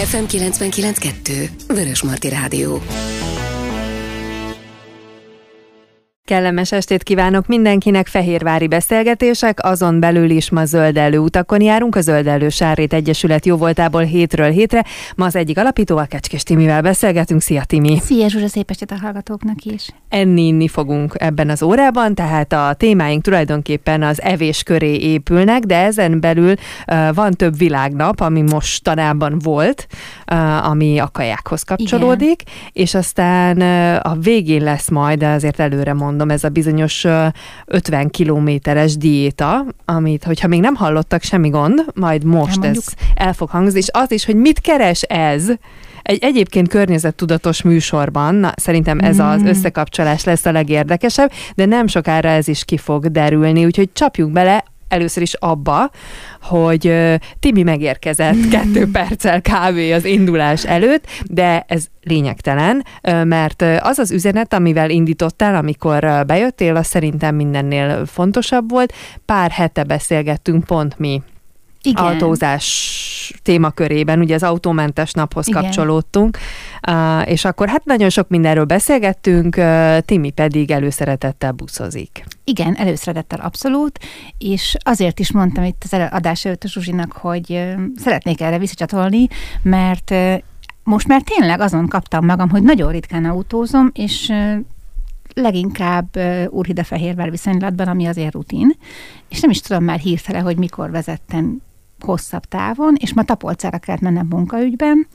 FM 99.2 Vörös Marti Rádió. Kellemes estét kívánok mindenkinek, fehérvári beszélgetések, azon belül is ma zöldelő utakon járunk, a Zöldelő Sárét Egyesület jóvoltából hétről hétre. Ma az egyik alapító, a Kecskés Timivel beszélgetünk. Szia Timi! Szia Zsuzsa, szép estét a hallgatóknak is! Enni, inni fogunk ebben az órában, tehát a témáink tulajdonképpen az evés köré épülnek, de ezen belül uh, van több világnap, ami mostanában volt, uh, ami a kajákhoz kapcsolódik, Igen. és aztán uh, a végén lesz majd, de azért előre mondom, mondom, ez a bizonyos 50 kilométeres diéta, amit, hogyha még nem hallottak, semmi gond, majd most ez el fog hangzni, és az is, hogy mit keres ez, egy egyébként környezettudatos műsorban, na, szerintem ez mm. az összekapcsolás lesz a legérdekesebb, de nem sokára ez is ki fog derülni, úgyhogy csapjuk bele először is abba, hogy Tibi megérkezett kettő perccel kávé az indulás előtt, de ez lényegtelen, mert az az üzenet, amivel indítottál, amikor bejöttél, az szerintem mindennél fontosabb volt. Pár hete beszélgettünk pont mi igen. autózás témakörében, ugye az autómentes naphoz Igen. kapcsolódtunk, és akkor hát nagyon sok mindenről beszélgettünk, Timi pedig előszeretettel buszozik. Igen, előszeretettel abszolút, és azért is mondtam itt az adás előtt a Zsuzsinak, hogy szeretnék erre visszacsatolni, mert most már tényleg azon kaptam magam, hogy nagyon ritkán autózom, és leginkább Úrhide-Fehérvár viszonylatban, ami azért rutin, és nem is tudom már hirtelen, hogy mikor vezettem hosszabb távon, és ma Tapolcára kellett mennem munkaügyben,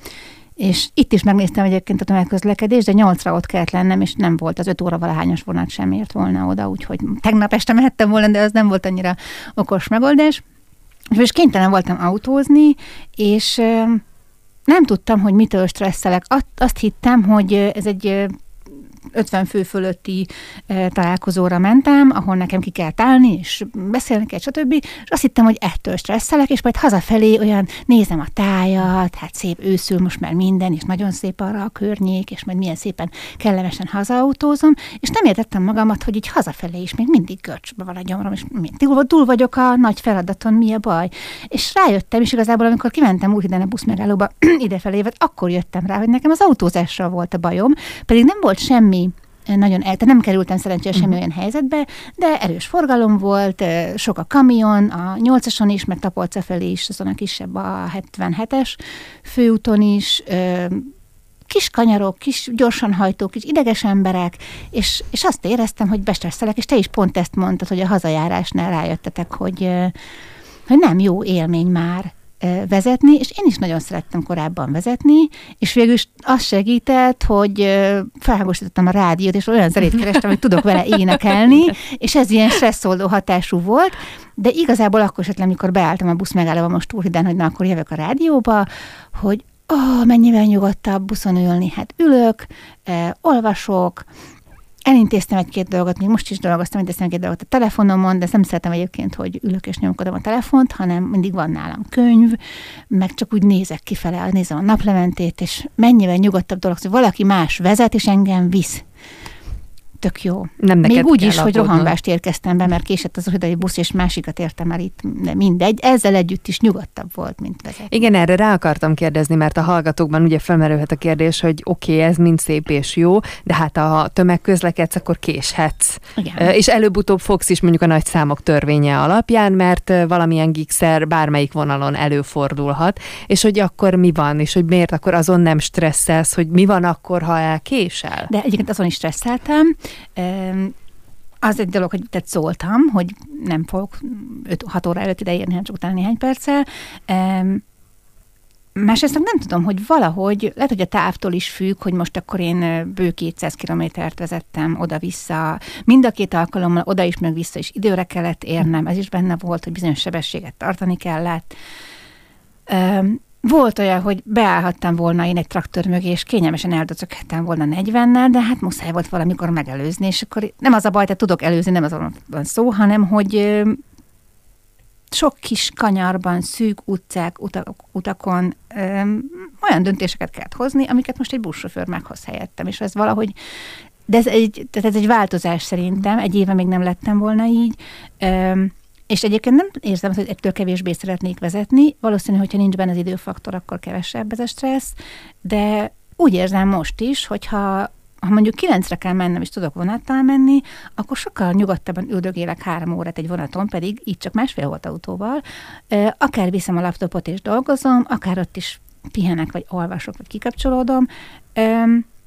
és itt is megnéztem egyébként a tömegközlekedést, de nyolcra ott kellett lennem, és nem volt az öt óra valahányas vonat sem ért volna oda, úgyhogy tegnap este mehettem volna, de az nem volt annyira okos megoldás. És kénytelen voltam autózni, és nem tudtam, hogy mitől stresszelek. Azt hittem, hogy ez egy 50 fő fölötti e, találkozóra mentem, ahol nekem ki kell állni, és beszélni kell, stb. És azt hittem, hogy ettől stresszelek, és majd hazafelé olyan nézem a tájat, hát szép őszül most már minden, és nagyon szép arra a környék, és majd milyen szépen kellemesen hazautózom, és nem értettem magamat, hogy így hazafelé is még mindig görcsbe van a gyomrom, és túl, túl vagyok a nagy feladaton, mi a baj. És rájöttem, és igazából amikor kimentem úgy a busz megállóba idefelé, akkor jöttem rá, hogy nekem az autózással volt a bajom, pedig nem volt semmi nagyon el, tehát nem kerültem szerencsére semmi uh-huh. olyan helyzetbe, de erős forgalom volt, sok a kamion, a 8-ason is, meg Tapolca felé is, azon a kisebb a 77-es főúton is, kis kanyarok, kis gyorsan hajtó, kis ideges emberek, és, és azt éreztem, hogy bestresszelek, és te is pont ezt mondtad, hogy a hazajárásnál rájöttetek, hogy, hogy nem jó élmény már vezetni, és én is nagyon szerettem korábban vezetni, és végül is az segített, hogy felhangosítottam a rádiót, és olyan zenét kerestem, hogy tudok vele énekelni, és ez ilyen stresszoldó hatású volt, de igazából akkor esetleg, amikor beálltam a busz megállóba most Túlhidán, hogy na, akkor jövök a rádióba, hogy oh, mennyivel nyugodtabb buszon ülni, hát ülök, eh, olvasok, elintéztem egy-két dolgot, még most is dolgoztam, elintéztem egy-két dolgot a telefonomon, de nem szeretem egyébként, hogy ülök és nyomkodom a telefont, hanem mindig van nálam könyv, meg csak úgy nézek kifele, nézem a naplementét, és mennyivel nyugodtabb dolog, hogy valaki más vezet, és engem visz tök jó. Nem Még úgy is, hogy rohanvást érkeztem be, mert késett az oldali busz, és másikat értem el itt, de mindegy. Ezzel együtt is nyugodtabb volt, mint vezetni. Igen, erre rá akartam kérdezni, mert a hallgatókban ugye felmerülhet a kérdés, hogy oké, okay, ez mind szép és jó, de hát ha tömegközlekedsz, akkor késhetsz. Igen. És előbb-utóbb fogsz is mondjuk a nagy számok törvénye alapján, mert valamilyen gigszer bármelyik vonalon előfordulhat, és hogy akkor mi van, és hogy miért akkor azon nem stresszelsz, hogy mi van akkor, ha elkésel? De egyébként azon is stresszeltem, az egy dolog, hogy tehát szóltam, hogy nem fogok 5-6 óra előtt ideérni, hanem csak utána néhány perccel. Másrészt nem tudom, hogy valahogy, lehet, hogy a távtól is függ, hogy most akkor én bő 200 kilométert vezettem oda-vissza. Mind a két alkalommal oda is, meg vissza is időre kellett érnem. Ez is benne volt, hogy bizonyos sebességet tartani kellett. Volt olyan, hogy beállhattam volna én egy traktor mögé, és kényelmesen eldocoghattam volna 40-nel, de hát muszáj volt valamikor megelőzni, és akkor nem az a baj, hogy tudok előzni, nem azon van szó, hanem hogy sok kis kanyarban, szűk utcák, utak, utakon öm, olyan döntéseket kellett hozni, amiket most egy buszsofőr meghoz helyettem, és ez valahogy de ez egy, tehát ez egy változás szerintem, egy éve még nem lettem volna így, öm, És egyébként nem érzem, hogy ettől kevésbé szeretnék vezetni. Valószínű, hogyha nincs benne az időfaktor, akkor kevesebb ez a stressz, de úgy érzem most is, hogyha ha mondjuk kilencre kell mennem, és tudok vonattal menni, akkor sokkal nyugodtabban üldögélek három órát egy vonaton, pedig így csak másfél volt autóval. Akár viszem a laptopot és dolgozom, akár ott is pihenek, vagy olvasok, vagy kikapcsolódom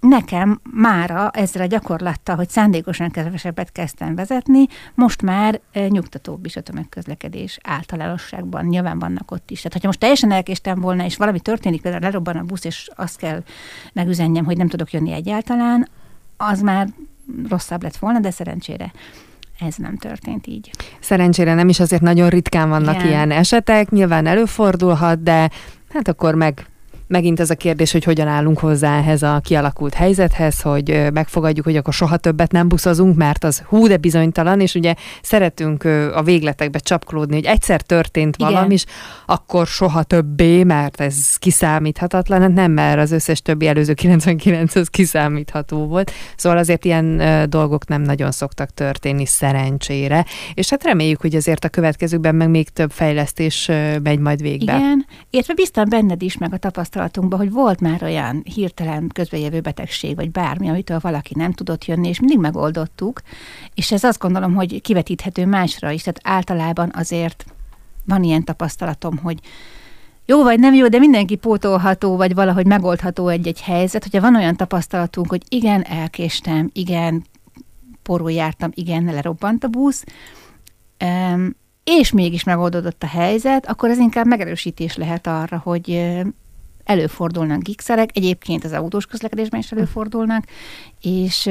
nekem mára ezzel a gyakorlattal, hogy szándékosan kevesebbet kezdtem vezetni, most már nyugtatóbb is a tömegközlekedés általánosságban. Nyilván vannak ott is. Tehát, hogyha most teljesen elkéstem volna, és valami történik, például lerobban a busz, és azt kell megüzenjem, hogy nem tudok jönni egyáltalán, az már rosszabb lett volna, de szerencsére ez nem történt így. Szerencsére nem is azért nagyon ritkán vannak Igen. ilyen esetek, nyilván előfordulhat, de hát akkor meg megint ez a kérdés, hogy hogyan állunk hozzá ehhez a kialakult helyzethez, hogy megfogadjuk, hogy akkor soha többet nem buszozunk, mert az hú, de bizonytalan, és ugye szeretünk a végletekbe csapkolódni, hogy egyszer történt Igen. valami, és akkor soha többé, mert ez kiszámíthatatlan, hát nem, mert az összes többi előző 99 az kiszámítható volt. Szóval azért ilyen dolgok nem nagyon szoktak történni szerencsére, és hát reméljük, hogy azért a következőkben meg még több fejlesztés megy majd végbe. Igen, értve biztos benned is, meg a tapasztalat tapasztalatunkban, hogy volt már olyan hirtelen közbejövő betegség, vagy bármi, amitől valaki nem tudott jönni, és mindig megoldottuk, és ez azt gondolom, hogy kivetíthető másra is, tehát általában azért van ilyen tapasztalatom, hogy jó vagy nem jó, de mindenki pótolható, vagy valahogy megoldható egy-egy helyzet, hogyha van olyan tapasztalatunk, hogy igen, elkéstem, igen, porul jártam, igen, lerobbant a busz, és mégis megoldódott a helyzet, akkor ez inkább megerősítés lehet arra, hogy előfordulnak gigszerek, egyébként az autós közlekedésben is előfordulnak, és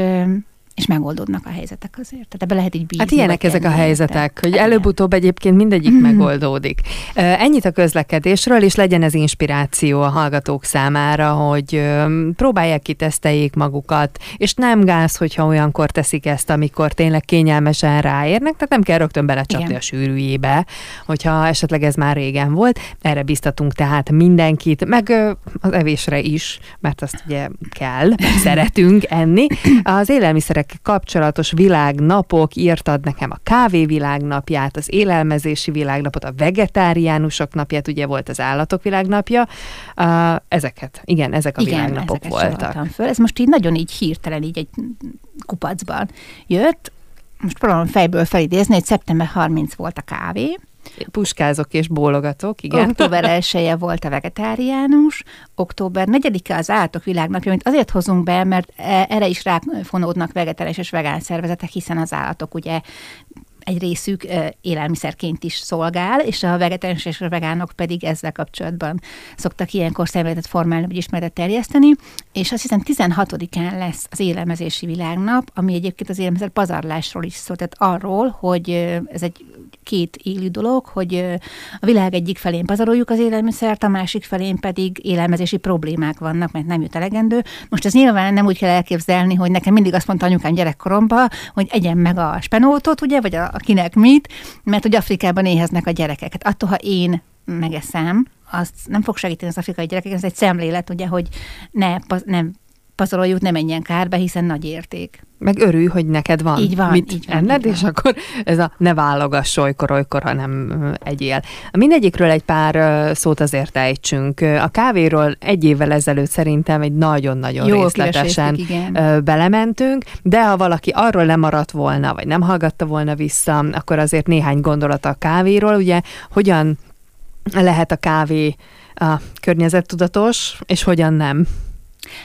és megoldódnak a helyzetek azért. Tehát ebbe lehet így bízni. Hát ilyenek ezek a helyzetek, hogy hát előbb-utóbb egyébként mindegyik mm-hmm. megoldódik. Ennyit a közlekedésről, és legyen ez inspiráció a hallgatók számára, hogy próbálják ki, teszteljék magukat, és nem gáz, hogyha olyankor teszik ezt, amikor tényleg kényelmesen ráérnek, tehát nem kell rögtön belecsapni Igen. a sűrűjébe, hogyha esetleg ez már régen volt. Erre biztatunk tehát mindenkit, meg az evésre is, mert azt ugye kell, szeretünk enni. Az élelmiszerek kapcsolatos világnapok, írtad nekem a kávé világnapját, az élelmezési világnapot, a vegetáriánusok napját, ugye volt az állatok világnapja. Ezeket, igen, ezek a igen, világnapok voltak. Föl. Ez most így nagyon így hirtelen, így egy kupacban jött. Most próbálom fejből felidézni, hogy szeptember 30 volt a kávé, Puskázok és bólogatok, igen. Október 1 volt a vegetáriánus, október 4-e az állatok világnapja, amit azért hozunk be, mert e- erre is ráfonódnak vegetáris és vegán szervezetek, hiszen az állatok ugye egy részük élelmiszerként is szolgál, és a vegetáriánus és a vegánok pedig ezzel kapcsolatban szoktak ilyenkor szemléletet formálni, vagy ismeretet terjeszteni, és azt hiszem 16-án lesz az élelmezési világnap, ami egyébként az élelmiszer pazarlásról is szól, tehát arról, hogy ez egy két élő dolog, hogy a világ egyik felén pazaroljuk az élelmiszert, a másik felén pedig élelmezési problémák vannak, mert nem jut elegendő. Most ez nyilván nem úgy kell elképzelni, hogy nekem mindig azt mondta anyukám gyerekkoromban, hogy egyen meg a spenótot, ugye, vagy a, kinek mit, mert hogy Afrikában éheznek a gyerekek. Hát attól, ha én megeszem, azt nem fog segíteni az afrikai gyerekek, ez egy szemlélet, ugye, hogy ne, nem pazaroljuk, ne menjen kárba, hiszen nagy érték. Meg örülj, hogy neked van így van, mit így van, enned, így és van. akkor ez a ne válogass olykor, olykor, hanem egyél. Mindegyikről egy pár szót azért ejtsünk. A kávéról egy évvel ezelőtt szerintem egy nagyon-nagyon Jó, részletesen belementünk, de ha valaki arról lemaradt volna, vagy nem hallgatta volna vissza, akkor azért néhány gondolat a kávéról. Ugye hogyan lehet a kávé a környezettudatos, és hogyan nem?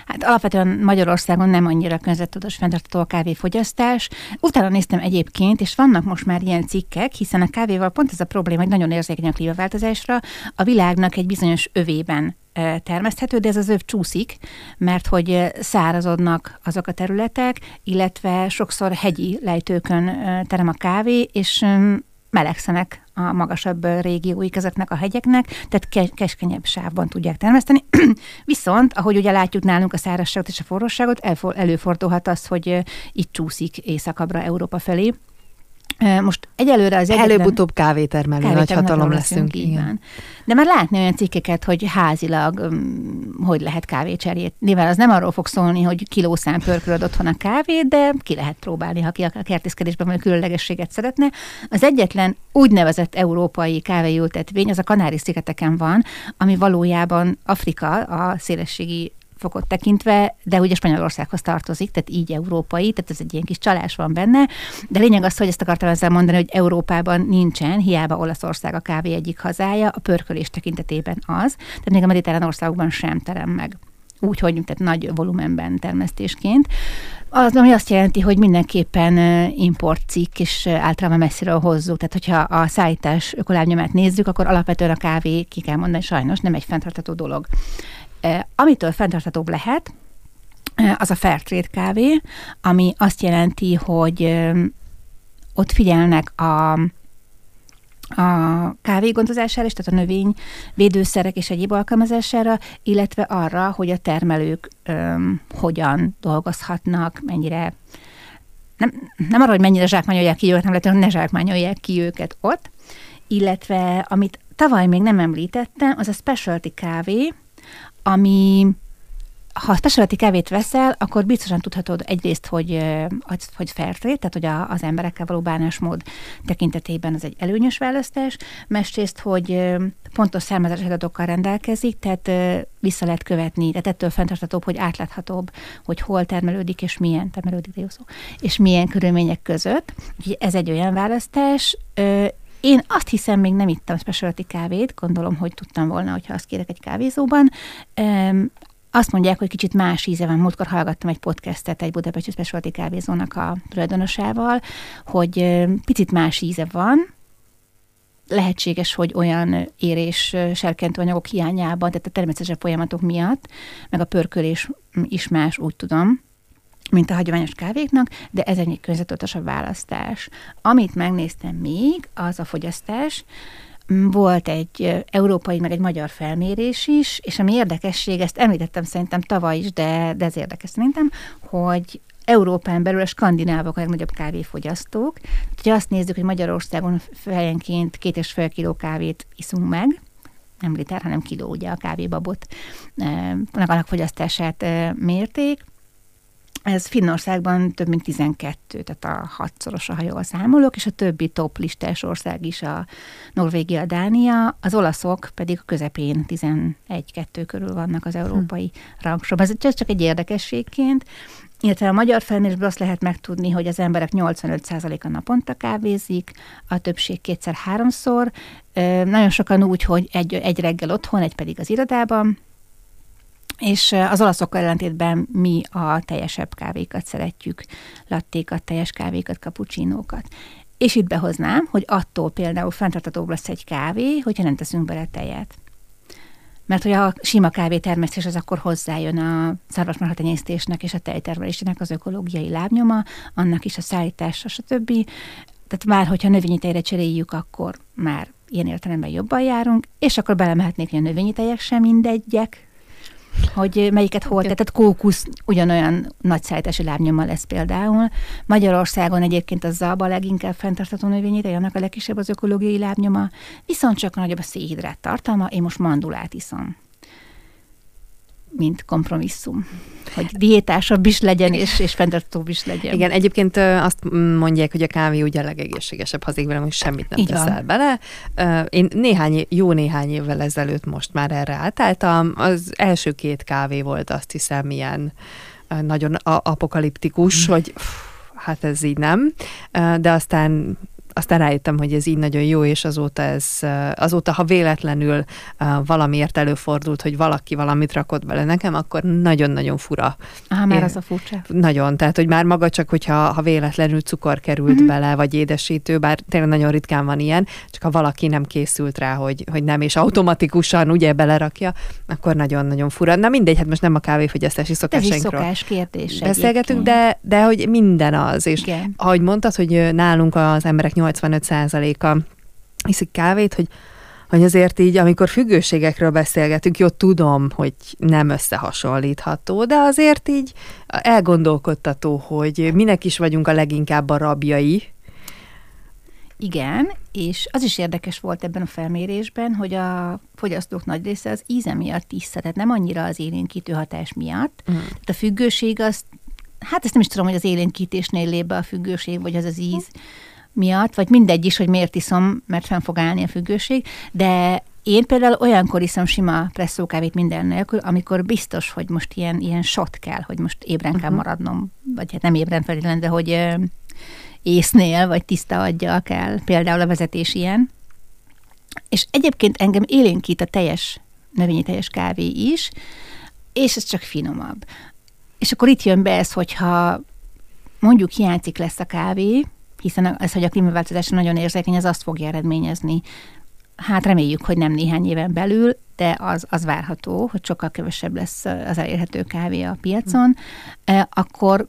Hát alapvetően Magyarországon nem annyira környezettudatos fenntartható a kávéfogyasztás. Utána néztem egyébként, és vannak most már ilyen cikkek, hiszen a kávéval pont ez a probléma, hogy nagyon érzékeny a klímaváltozásra. A világnak egy bizonyos övében termeszthető, de ez az öv csúszik, mert hogy szárazodnak azok a területek, illetve sokszor hegyi lejtőkön terem a kávé, és melegszenek a magasabb régióik ezeknek a hegyeknek, tehát keskenyebb sávban tudják termeszteni. Viszont, ahogy ugye látjuk nálunk a szárazságot és a forróságot, előfordulhat az, hogy itt csúszik északabbra Európa felé, Most egyelőre az egyetlen... Előbb-utóbb kávétermelő nagyhatalom leszünk. Így van. De már látni olyan cikkeket, hogy házilag um, hogy lehet kávécserét. Nyilván az nem arról fog szólni, hogy kilószám pörkölöd otthon a kávét, de ki lehet próbálni, ha ki a kertészkedésben vagy különlegességet szeretne. Az egyetlen úgynevezett európai kávéültetvény, az a Kanári-szigeteken van, ami valójában Afrika, a szélességi fokot tekintve, de ugye Spanyolországhoz tartozik, tehát így európai, tehát ez egy ilyen kis csalás van benne. De lényeg az, hogy ezt akartam ezzel mondani, hogy Európában nincsen, hiába Olaszország a kávé egyik hazája, a pörkölés tekintetében az, tehát még a mediterrán országokban sem terem meg úgy, hogy tehát nagy volumenben termesztésként. Az, ami azt jelenti, hogy mindenképpen importcikk, és általában messziről hozzuk. Tehát, hogyha a szállítás ökolábnyomát nézzük, akkor alapvetően a kávé, ki kell mondani, sajnos nem egy fenntartható dolog. Amitől fenntarthatóbb lehet, az a Fairtrade kávé, ami azt jelenti, hogy ott figyelnek a, a kávé gondozására és tehát a növény védőszerek és egyéb alkalmazására, illetve arra, hogy a termelők öm, hogyan dolgozhatnak, mennyire nem, nem arra, hogy mennyire zsákmányolják ki őket, nem lehet, hogy ne zsákmányolják ki őket ott, illetve amit tavaly még nem említettem, az a specialty kávé, ami ha specialty kávét veszel, akkor biztosan tudhatod egyrészt, hogy, hogy fair trade, tehát hogy az emberekkel való bánásmód tekintetében az egy előnyös választás, másrészt, hogy pontos származási adatokkal rendelkezik, tehát vissza lehet követni, tehát ettől fenntartatóbb, hogy átláthatóbb, hogy hol termelődik és milyen, termelődik, jó szó, és milyen körülmények között. Ez egy olyan választás. Én azt hiszem, még nem ittam specialty kávét, gondolom, hogy tudtam volna, hogyha azt kérek egy kávézóban. Azt mondják, hogy kicsit más íze van. Múltkor hallgattam egy podcastet egy Budapesti Specialty kávézónak a tulajdonosával, hogy picit más íze van, lehetséges, hogy olyan érés serkentő anyagok hiányában, tehát a természetes folyamatok miatt, meg a pörkölés is más, úgy tudom, mint a hagyományos kávéknak, de ez egy környezetudatosabb választás. Amit megnéztem még, az a fogyasztás, volt egy európai, meg egy magyar felmérés is, és ami érdekesség, ezt említettem szerintem tavaly is, de, de ez érdekes szerintem, hogy Európán belül a skandinávok a legnagyobb kávéfogyasztók. Ha azt nézzük, hogy Magyarországon fejenként két és fél kiló kávét iszunk meg, nem liter, hanem kiló, ugye a kávébabot, annak fogyasztását mérték, ez Finnországban több mint 12, tehát a hatszorosa, ha jól számolok, és a többi top listás ország is a Norvégia, Dánia, az olaszok pedig a közepén 11-2 körül vannak az európai hm. rangsorban. Ez csak egy érdekességként, illetve a magyar felmérésből azt lehet megtudni, hogy az emberek 85%-a naponta kávézik, a többség kétszer-háromszor, nagyon sokan úgy, hogy egy, egy reggel otthon, egy pedig az irodában, és az olaszokkal ellentétben mi a teljesebb kávékat szeretjük, lattékat, teljes kávékat, kapucsinókat. És itt behoznám, hogy attól például fenntartatóbb lesz egy kávé, hogyha nem teszünk bele tejet. Mert hogy a sima kávétermesztés az akkor hozzájön a szarvasmarha tenyésztésnek és a tejtermelésének az ökológiai lábnyoma, annak is a szállítása, stb. Tehát már, hogyha növényi tejre cseréljük, akkor már ilyen értelemben jobban járunk, és akkor belemehetnék, hogy a növényi tejek sem mindegyek, hogy melyiket hol, tehát kókusz ugyanolyan nagy szállítási lábnyommal lesz például. Magyarországon egyébként a zaba leginkább fenntartható növényi, de annak a legkisebb az ökológiai lábnyoma, viszont csak nagyobb a szénhidrát tartalma, én most mandulát iszom mint kompromisszum. Hogy diétásabb is legyen, és, és fenntartóbb is legyen. Igen, egyébként azt mondják, hogy a kávé ugye a legegészségesebb hazik velem, hogy semmit nem Így teszel van. bele. Én néhány, jó néhány évvel ezelőtt most már erre átálltam. Az első két kávé volt azt hiszem ilyen nagyon apokaliptikus, mm. hogy hát ez így nem, de aztán aztán rájöttem, hogy ez így nagyon jó, és azóta ez, azóta, ha véletlenül valamiért előfordult, hogy valaki valamit rakott bele nekem, akkor nagyon-nagyon fura. Aha, már Én, az a furcsa. Nagyon, tehát, hogy már maga csak, hogyha ha véletlenül cukor került mm-hmm. bele, vagy édesítő, bár tényleg nagyon ritkán van ilyen, csak ha valaki nem készült rá, hogy, hogy nem, és automatikusan ugye belerakja, akkor nagyon-nagyon fura. Na mindegy, hát most nem a kávéfogyasztási szokásainkról. Ez szokás kérdés. Beszélgetünk, de, de hogy minden az, és Igen. ahogy mondtad, hogy nálunk az emberek 85%-a iszik kávét, hogy hogy azért így, amikor függőségekről beszélgetünk, jó, tudom, hogy nem összehasonlítható, de azért így elgondolkodtató, hogy minek is vagyunk a leginkább a rabjai, Igen, és az is érdekes volt ebben a felmérésben, hogy a fogyasztók nagy része az íze miatt is tehát nem annyira az élénkítő hatás miatt. Mm. Tehát a függőség az, hát ezt nem is tudom, hogy az élénkítésnél lép be a függőség, vagy az az íz miatt, vagy mindegy is, hogy miért iszom, mert fenn fog állni a függőség, de én például olyankor iszom sima presszókávét minden nélkül, amikor biztos, hogy most ilyen, ilyen shot kell, hogy most ébren kell uh-huh. maradnom, vagy hát nem ébren feltétlenül, de hogy észnél, vagy tiszta aggyal kell, például a vezetés ilyen. És egyébként engem élénkít a teljes, növényi teljes kávé is, és ez csak finomabb. És akkor itt jön be ez, hogyha mondjuk hiányzik lesz a kávé, hiszen ez, hogy a klímaváltozás nagyon érzékeny, ez azt fogja eredményezni, hát reméljük, hogy nem néhány éven belül, de az, az várható, hogy sokkal kevesebb lesz az elérhető kávé a piacon, akkor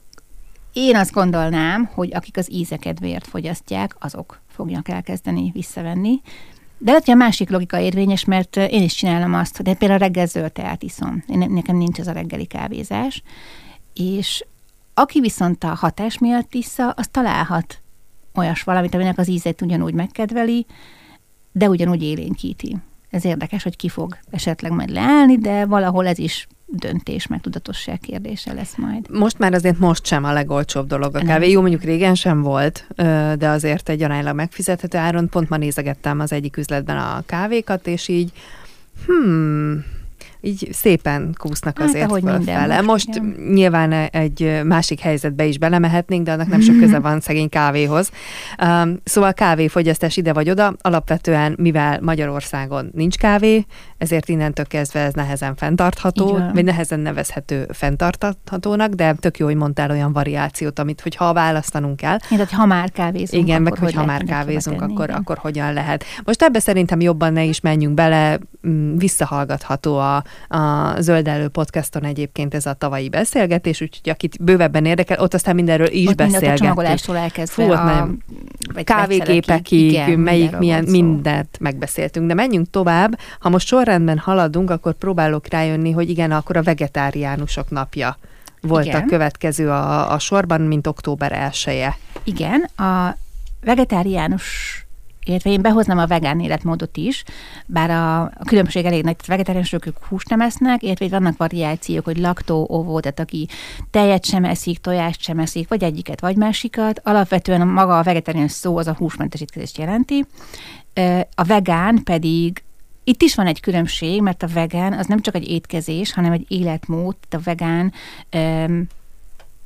én azt gondolnám, hogy akik az ízekedvéért fogyasztják, azok fogják elkezdeni visszavenni. De lehet, hogy a másik logika érvényes, mert én is csinálom azt, hogy például reggel zöld teát iszom. Én, nekem nincs ez a reggeli kávézás. És aki viszont a hatás miatt issza, az találhat olyas valamit, aminek az ízét ugyanúgy megkedveli, de ugyanúgy élénkíti. Ez érdekes, hogy ki fog esetleg majd leállni, de valahol ez is döntés, meg tudatosság kérdése lesz majd. Most már azért most sem a legolcsóbb dolog a kávé. Jó, mondjuk régen sem volt, de azért egy aránylag megfizethető áron. Pont ma nézegettem az egyik üzletben a kávékat, és így hmm, így szépen kúsznak hát, azért fölfele. Most igen. nyilván egy másik helyzetbe is belemehetnénk, de annak nem sok köze van szegény kávéhoz. Um, szóval kávéfogyasztás ide vagy oda, alapvetően, mivel Magyarországon nincs kávé, ezért innentől kezdve ez nehezen fenntartható, vagy nehezen nevezhető fenntarthatónak, de tök jó, hogy mondtál olyan variációt, amit, hogy ha választanunk kell. Mint, hogy ha már kávézunk, Igen, meg hogy ha már kávézunk, akkor, akkor hogyan lehet. Most ebbe szerintem jobban ne is menjünk bele, mm, visszahallgatható a, a Zöld Elő podcaston egyébként ez a tavalyi beszélgetés, úgyhogy akit bővebben érdekel, ott aztán mindenről is ott beszélgettünk. a csomagolástól elkezdve Fú, a... nem, kávégépekig, igen, melyik milyen, mindent megbeszéltünk. De menjünk tovább. Ha most sorrendben haladunk, akkor próbálok rájönni, hogy igen, akkor a vegetáriánusok napja volt igen. a következő a, a sorban, mint október 1 -e. Igen, a vegetáriánus illetve én behoznám a vegán életmódot is, bár a, a különbség elég nagy, vegetáriánusok ők húst nem esznek, illetve vannak variációk, hogy laktó, ovó, tehát aki tejet sem eszik, tojást sem eszik, vagy egyiket, vagy másikat. Alapvetően a maga a vegetáriánus szó az a húsmentes jelenti. A vegán pedig itt is van egy különbség, mert a vegán az nem csak egy étkezés, hanem egy életmód. A vegán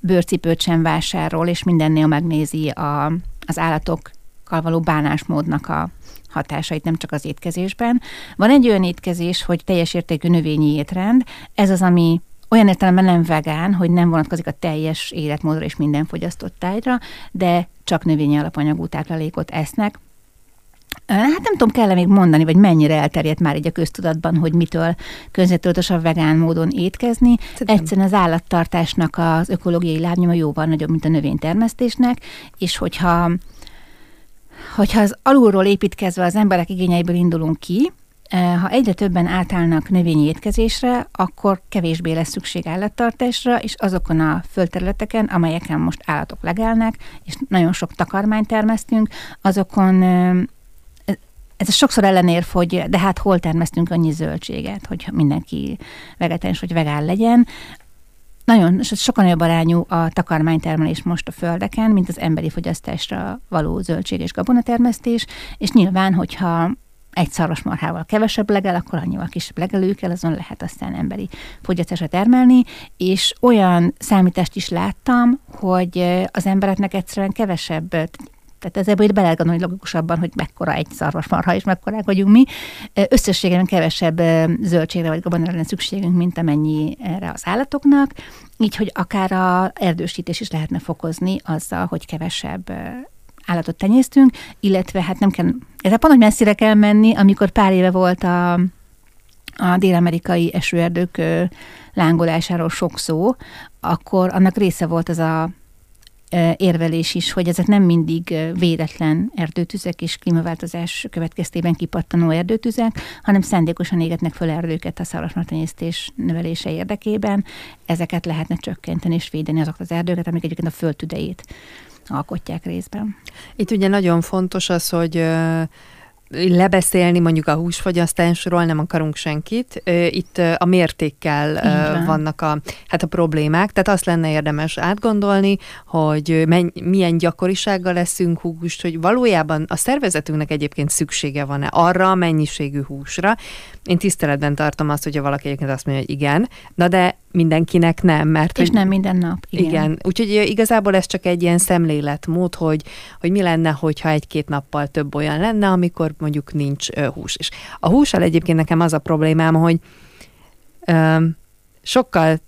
bőrcipőt sem vásárol, és mindennél megnézi a, az állatok való bánásmódnak a hatásait, nem csak az étkezésben. Van egy olyan étkezés, hogy teljes értékű növényi étrend, ez az, ami olyan értelemben nem vegán, hogy nem vonatkozik a teljes életmódra és minden fogyasztott tájra, de csak növényi alapanyagú táplálékot esznek. Hát nem tudom, kell-e még mondani, vagy mennyire elterjedt már így a köztudatban, hogy mitől környezettudatos vegán módon étkezni. Szerintem. Egyszerűen az állattartásnak az ökológiai lábnyoma jóval nagyobb, mint a növénytermesztésnek, és hogyha hogyha az alulról építkezve az emberek igényeiből indulunk ki, eh, ha egyre többen átállnak növényi étkezésre, akkor kevésbé lesz szükség állattartásra, és azokon a földterületeken, amelyeken most állatok legelnek, és nagyon sok takarmányt termesztünk, azokon eh, ez sokszor ellenérv, hogy de hát hol termesztünk annyi zöldséget, hogy mindenki vegetáns vagy vegán legyen nagyon, sokan nagyobb arányú a takarmánytermelés most a földeken, mint az emberi fogyasztásra való zöldség és gabonatermesztés, és nyilván, hogyha egy szarvasmarhával kevesebb legel, akkor annyival kisebb legelőkkel, azon lehet aztán emberi fogyasztásra termelni, és olyan számítást is láttam, hogy az embereknek egyszerűen kevesebb tehát ez ebből bele lehet gondolni logikusabban, hogy mekkora egy szarvasmarha és mekkorák vagyunk mi. Összességében kevesebb zöldségre vagy gabonára lenne szükségünk, mint amennyi erre az állatoknak. Így, hogy akár a erdősítés is lehetne fokozni azzal, hogy kevesebb állatot tenyésztünk, illetve hát nem kell, ez pont, hogy messzire kell menni, amikor pár éve volt a, a dél-amerikai esőerdők lángolásáról sok szó, akkor annak része volt az a érvelés is, hogy ezek nem mindig véletlen erdőtüzek és klímaváltozás következtében kipattanó erdőtüzek, hanem szándékosan égetnek föl erdőket a szarvasmartenyésztés növelése érdekében. Ezeket lehetne csökkenteni és védeni azokat az erdőket, amik egyébként a földtüdejét alkotják részben. Itt ugye nagyon fontos az, hogy lebeszélni mondjuk a húsfogyasztásról nem akarunk senkit. Itt a mértékkel Igen. vannak a, hát a problémák, tehát azt lenne érdemes átgondolni, hogy menny, milyen gyakorisággal leszünk húst, hogy valójában a szervezetünknek egyébként szüksége van-e arra a mennyiségű húsra. Én tiszteletben tartom azt, hogyha valaki egyébként azt mondja, hogy igen, na de mindenkinek nem, mert... És hogy, nem minden nap. Igen. igen. Úgyhogy igazából ez csak egy ilyen szemléletmód, hogy, hogy mi lenne, hogyha egy-két nappal több olyan lenne, amikor mondjuk nincs ö, hús. És a hússal egyébként nekem az a problémám, hogy ö, sokkal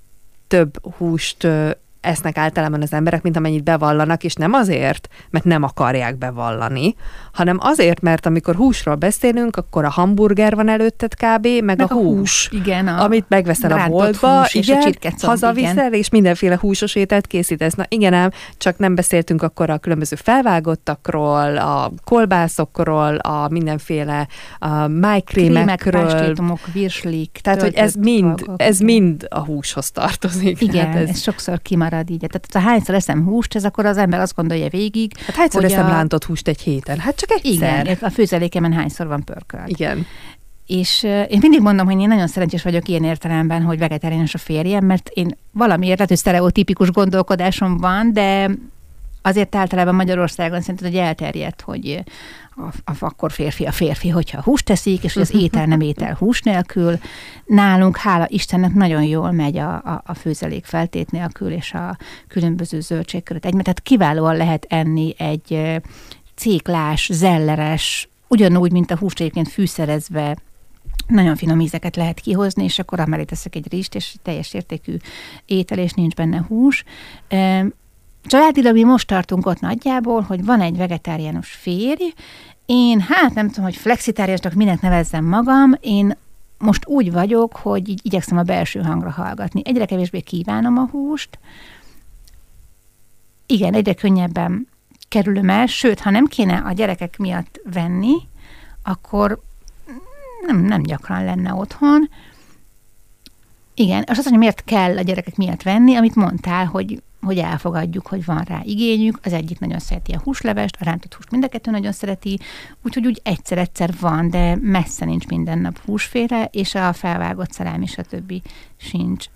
több húst ö, esznek általában az emberek, mint amennyit bevallanak, és nem azért, mert nem akarják bevallani, hanem azért, mert amikor húsról beszélünk, akkor a hamburger van előtted kb., meg, meg a, a hús, hús, igen, a amit megveszel a boltba, hús igen, és a hazaviszel, igen. és mindenféle húsos ételt készítesz. Na igen ám, csak nem beszéltünk akkor a különböző felvágottakról, a kolbászokról, a mindenféle a májkrémekről. Krémek, virslik. Tehát, hogy ez mind, ez mind a húshoz tartozik. Igen, hát ez, ez sokszor kimarad így. Tehát ha hányszor eszem húst, ez akkor az ember azt gondolja végig. Hát hányszor eszem a... lántott húst egy héten? Hát csak egyszer. Igen, a főzelékemen hányszor van pörkölt. Igen. És én mindig mondom, hogy én nagyon szerencsés vagyok ilyen értelemben, hogy vegetáriánus a férjem, mert én valamiért lehet, hogy sztereotípikus gondolkodásom van, de azért általában Magyarországon szerintem, hogy elterjedt, hogy a, a, akkor férfi a férfi, hogyha húst teszik, és hogy az étel nem étel hús nélkül. Nálunk, hála Istennek, nagyon jól megy a, a, a főzelék feltét nélkül, és a különböző zöldségköröt egyben. Tehát kiválóan lehet enni egy céklás, zelleres, ugyanúgy, mint a húst egyébként fűszerezve nagyon finom ízeket lehet kihozni, és akkor amellé teszek egy rizst, és teljes értékű étel, és nincs benne hús. Családilag mi most tartunk ott nagyjából, hogy van egy vegetáriánus férj, én hát nem tudom, hogy flexitáriásnak minek nevezzem magam, én most úgy vagyok, hogy így igyekszem a belső hangra hallgatni. Egyre kevésbé kívánom a húst, igen, egyre könnyebben kerülöm el, sőt, ha nem kéne a gyerekek miatt venni, akkor nem, nem gyakran lenne otthon. Igen, és azt mondja, miért kell a gyerekek miatt venni, amit mondtál, hogy, hogy elfogadjuk, hogy van rá igényük. Az egyik nagyon szereti a húslevest, a rántott húst mind a kettő nagyon szereti, úgyhogy úgy egyszer-egyszer van, de messze nincs minden nap húsféle, és a felvágott szalám és a többi sincs.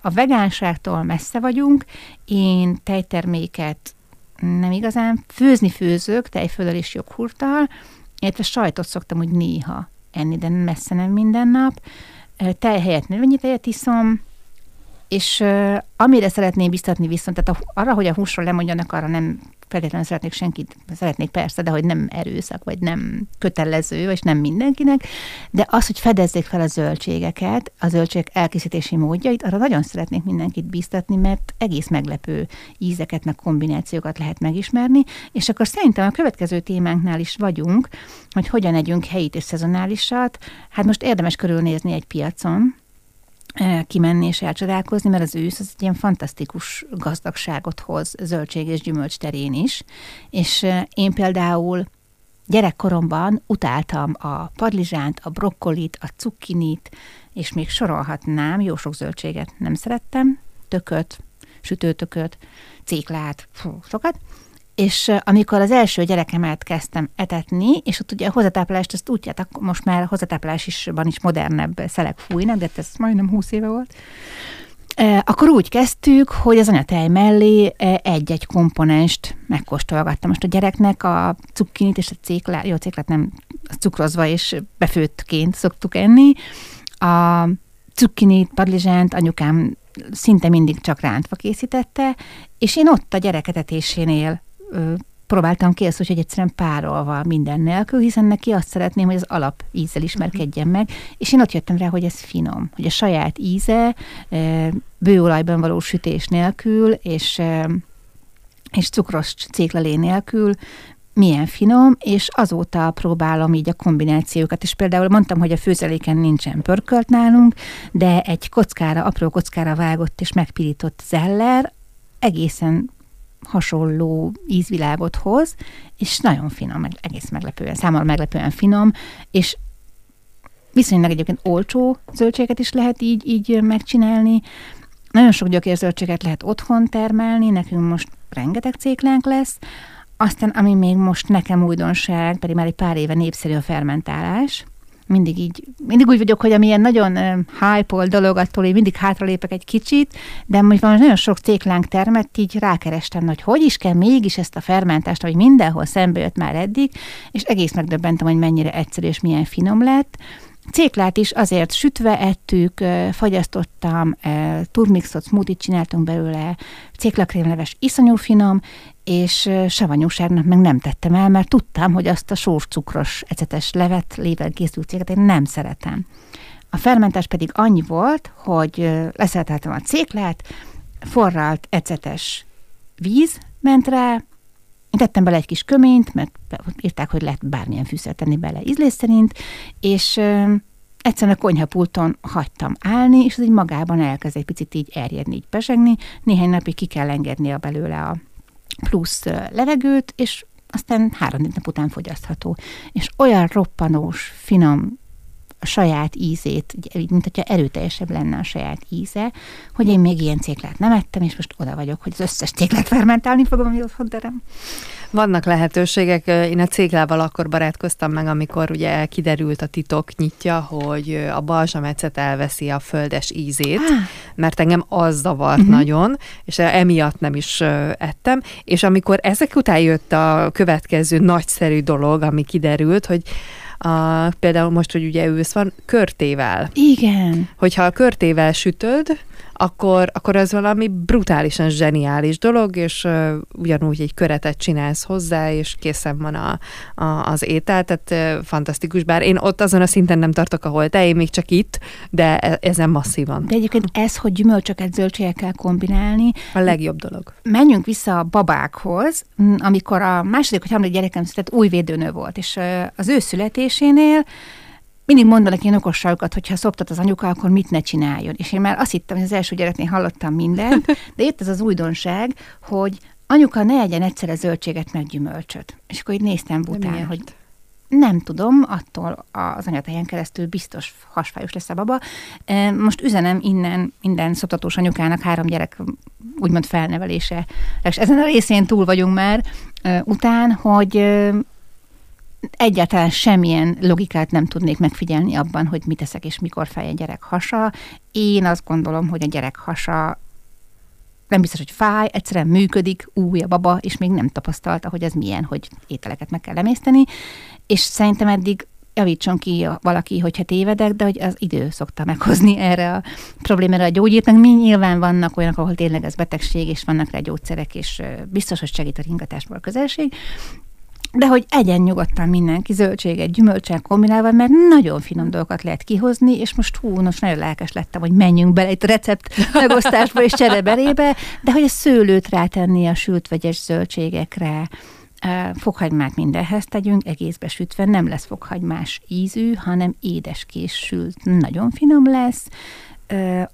A vegánságtól messze vagyunk, én tejterméket nem igazán. Főzni főzök, tejföldel és joghurttal, illetve sajtot szoktam úgy néha enni, de messze nem minden nap. Tej helyett növényi tejet iszom, és uh, amire szeretném biztatni viszont, tehát a, arra, hogy a húsról lemondjanak, arra nem feltétlenül szeretnék senkit, szeretnék persze, de hogy nem erőszak, vagy nem kötelező, vagy nem mindenkinek, de az, hogy fedezzék fel a zöldségeket, a zöldségek elkészítési módjait, arra nagyon szeretnék mindenkit biztatni, mert egész meglepő ízeket, meg kombinációkat lehet megismerni, és akkor szerintem a következő témánknál is vagyunk, hogy hogyan együnk helyit és szezonálisat. Hát most érdemes körülnézni egy piacon, kimenni és elcsodálkozni, mert az ősz az egy ilyen fantasztikus gazdagságot hoz zöldség és gyümölcs terén is. És én például gyerekkoromban utáltam a padlizsánt, a brokkolit, a cukkinit, és még sorolhatnám, jó sok zöldséget nem szerettem, tököt, sütőtököt, céklát, fú, sokat, és amikor az első gyerekemet kezdtem etetni, és ott ugye a hozzátáplást, azt úgy hát most már hozzátáplás is van is modernebb szelek fújnak, de ez majdnem 20 éve volt, akkor úgy kezdtük, hogy az anyatej mellé egy-egy komponenst megkóstolgattam. Most a gyereknek a cukkinit és a céklát, jó, céklát nem cukrozva és befőttként szoktuk enni. A cukkinit, padlizsánt anyukám szinte mindig csak rántva készítette, és én ott a gyereketetésénél próbáltam ki ezt, hogy egyszerűen párolva minden nélkül, hiszen neki azt szeretném, hogy az alap ízzel ismerkedjen meg, és én ott jöttem rá, hogy ez finom, hogy a saját íze bőolajban való sütés nélkül, és, és cukros céklalé nélkül milyen finom, és azóta próbálom így a kombinációkat, és például mondtam, hogy a főzeléken nincsen pörkölt nálunk, de egy kockára, apró kockára vágott és megpirított zeller egészen hasonló ízvilágot hoz, és nagyon finom, egész meglepően, számomra meglepően finom, és viszonylag egyébként olcsó zöldséget is lehet így, így megcsinálni, nagyon sok gyökérzöldséget lehet otthon termelni, nekünk most rengeteg céklánk lesz, aztán, ami még most nekem újdonság, pedig már egy pár éve népszerű a fermentálás, mindig így, mindig úgy vagyok, hogy amilyen nagyon hype dolog, attól én mindig hátralépek egy kicsit, de most van nagyon sok céklánk termett, így rákerestem, hogy hogy is kell mégis ezt a fermentást, hogy mindenhol szembe jött már eddig, és egész megdöbbentem, hogy mennyire egyszerű és milyen finom lett. Céklát is azért sütve ettük, fagyasztottam, turmixot, smoothie csináltunk belőle, céklakrémleves iszonyú finom, és savanyúságnak meg nem tettem el, mert tudtam, hogy azt a sós cukros ecetes levet, lével készült céget én nem szeretem. A fermentás pedig annyi volt, hogy leszelteltem a céklát, forralt ecetes víz ment rá, én tettem bele egy kis köményt, mert írták, hogy lehet bármilyen fűszert tenni bele ízlés szerint, és egyszerűen a konyhapulton hagytam állni, és az így magában elkezd egy picit így erjedni, így pesegni. Néhány napig ki kell engednie belőle a plusz levegőt, és aztán három nap után fogyasztható. És olyan roppanós, finom a saját ízét, mint hogyha erőteljesebb lenne a saját íze, hogy én még ilyen céklát nem ettem, és most oda vagyok, hogy az összes céklát fermentálni fogom, ami otthon terem. Vannak lehetőségek. Én a céglával akkor barátkoztam meg, amikor ugye kiderült a titok nyitja, hogy a balzsamecet elveszi a földes ízét, ah. mert engem az zavart uh-huh. nagyon, és emiatt nem is ettem. És amikor ezek után jött a következő nagyszerű dolog, ami kiderült, hogy a, például most, hogy ugye ősz van, körtével. Igen. Hogyha a körtével sütöd, akkor, akkor ez valami brutálisan zseniális dolog, és uh, ugyanúgy egy köretet csinálsz hozzá, és készen van a, a, az étel, tehát uh, fantasztikus, bár én ott azon a szinten nem tartok, ahol te, én még csak itt, de e, ezen masszívan. De egyébként ez, hogy gyümölcsöket zöldségekkel kombinálni. A legjobb dolog. Menjünk vissza a babákhoz, amikor a második vagy harmadik gyerekem született, új védőnő volt, és az ő születésénél mindig mondanak ilyen okosságokat, hogy ha szoptat az anyuka, akkor mit ne csináljon. És én már azt hittem, hogy az első gyereknél hallottam mindent, de itt ez az újdonság, hogy anyuka ne egyen egyszerre zöldséget meg gyümölcsöt. És akkor így néztem bután, hogy nem tudom, attól az anyatáján keresztül biztos hasfájos lesz a baba. Most üzenem innen minden szoptatós anyukának három gyerek úgymond felnevelése, és ezen a részén túl vagyunk már után, hogy egyáltalán semmilyen logikát nem tudnék megfigyelni abban, hogy mit teszek és mikor fáj a gyerek hasa. Én azt gondolom, hogy a gyerek hasa nem biztos, hogy fáj, egyszerűen működik, új a baba, és még nem tapasztalta, hogy ez milyen, hogy ételeket meg kell emészteni, és szerintem eddig javítson ki valaki, hogyha tévedek, de hogy az idő szokta meghozni erre a problémára a gyógyírt, meg mi nyilván vannak olyanok, ahol tényleg ez betegség, és vannak rá gyógyszerek, és biztos, hogy segít a ringatásból a közelség, de hogy egyen nyugodtan mindenki zöldséget, gyümölcsel kombinálva, mert nagyon finom dolgokat lehet kihozni, és most hú, most nagyon lelkes lettem, hogy menjünk bele a recept megosztásba és csereberébe, de hogy a szőlőt rátenni a sült vegyes zöldségekre, fokhagymát mindenhez tegyünk, egészbe sütve, nem lesz fokhagymás ízű, hanem édeskés sült, nagyon finom lesz,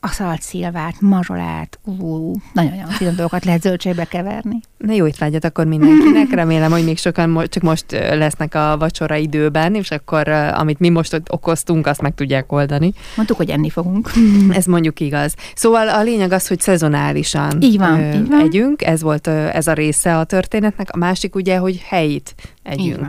a szalcszilvát, mazsolát, ú, nagyon-nagyon finom dolgokat lehet zöldségbe keverni. Na jó étvágyat akkor mindenkinek, remélem, hogy még sokan mo- csak most lesznek a vacsora időben, és akkor amit mi most okoztunk, azt meg tudják oldani. Mondtuk, hogy enni fogunk. Ez mondjuk igaz. Szóval a lényeg az, hogy szezonálisan így van, ö, így van. együnk, ez volt ö, ez a része a történetnek. A másik ugye, hogy helyit együnk.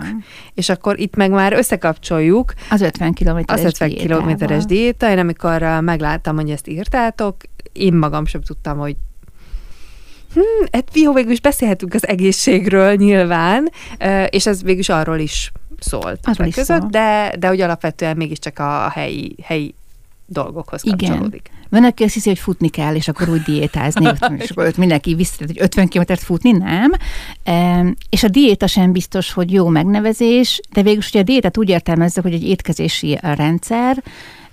És akkor itt meg már összekapcsoljuk. Az 50 kilométeres Az 50 kilométeres diéta. Én amikor megláttam, hogy ezt írtátok, én magam sem tudtam, hogy Hmm, hát jó, végül is beszélhetünk az egészségről nyilván, és ez végül is arról is szólt arról is között, szól. de, de hogy alapvetően mégiscsak a helyi, helyi dolgokhoz kapcsolódik. Igen. Van, aki azt hiszi, hogy futni kell, és akkor úgy diétázni, és akkor ott mindenki visszatett, hogy 50 kilométert futni, nem. E, és a diéta sem biztos, hogy jó megnevezés, de végül ugye a diétát úgy értelmezzük, hogy egy étkezési rendszer,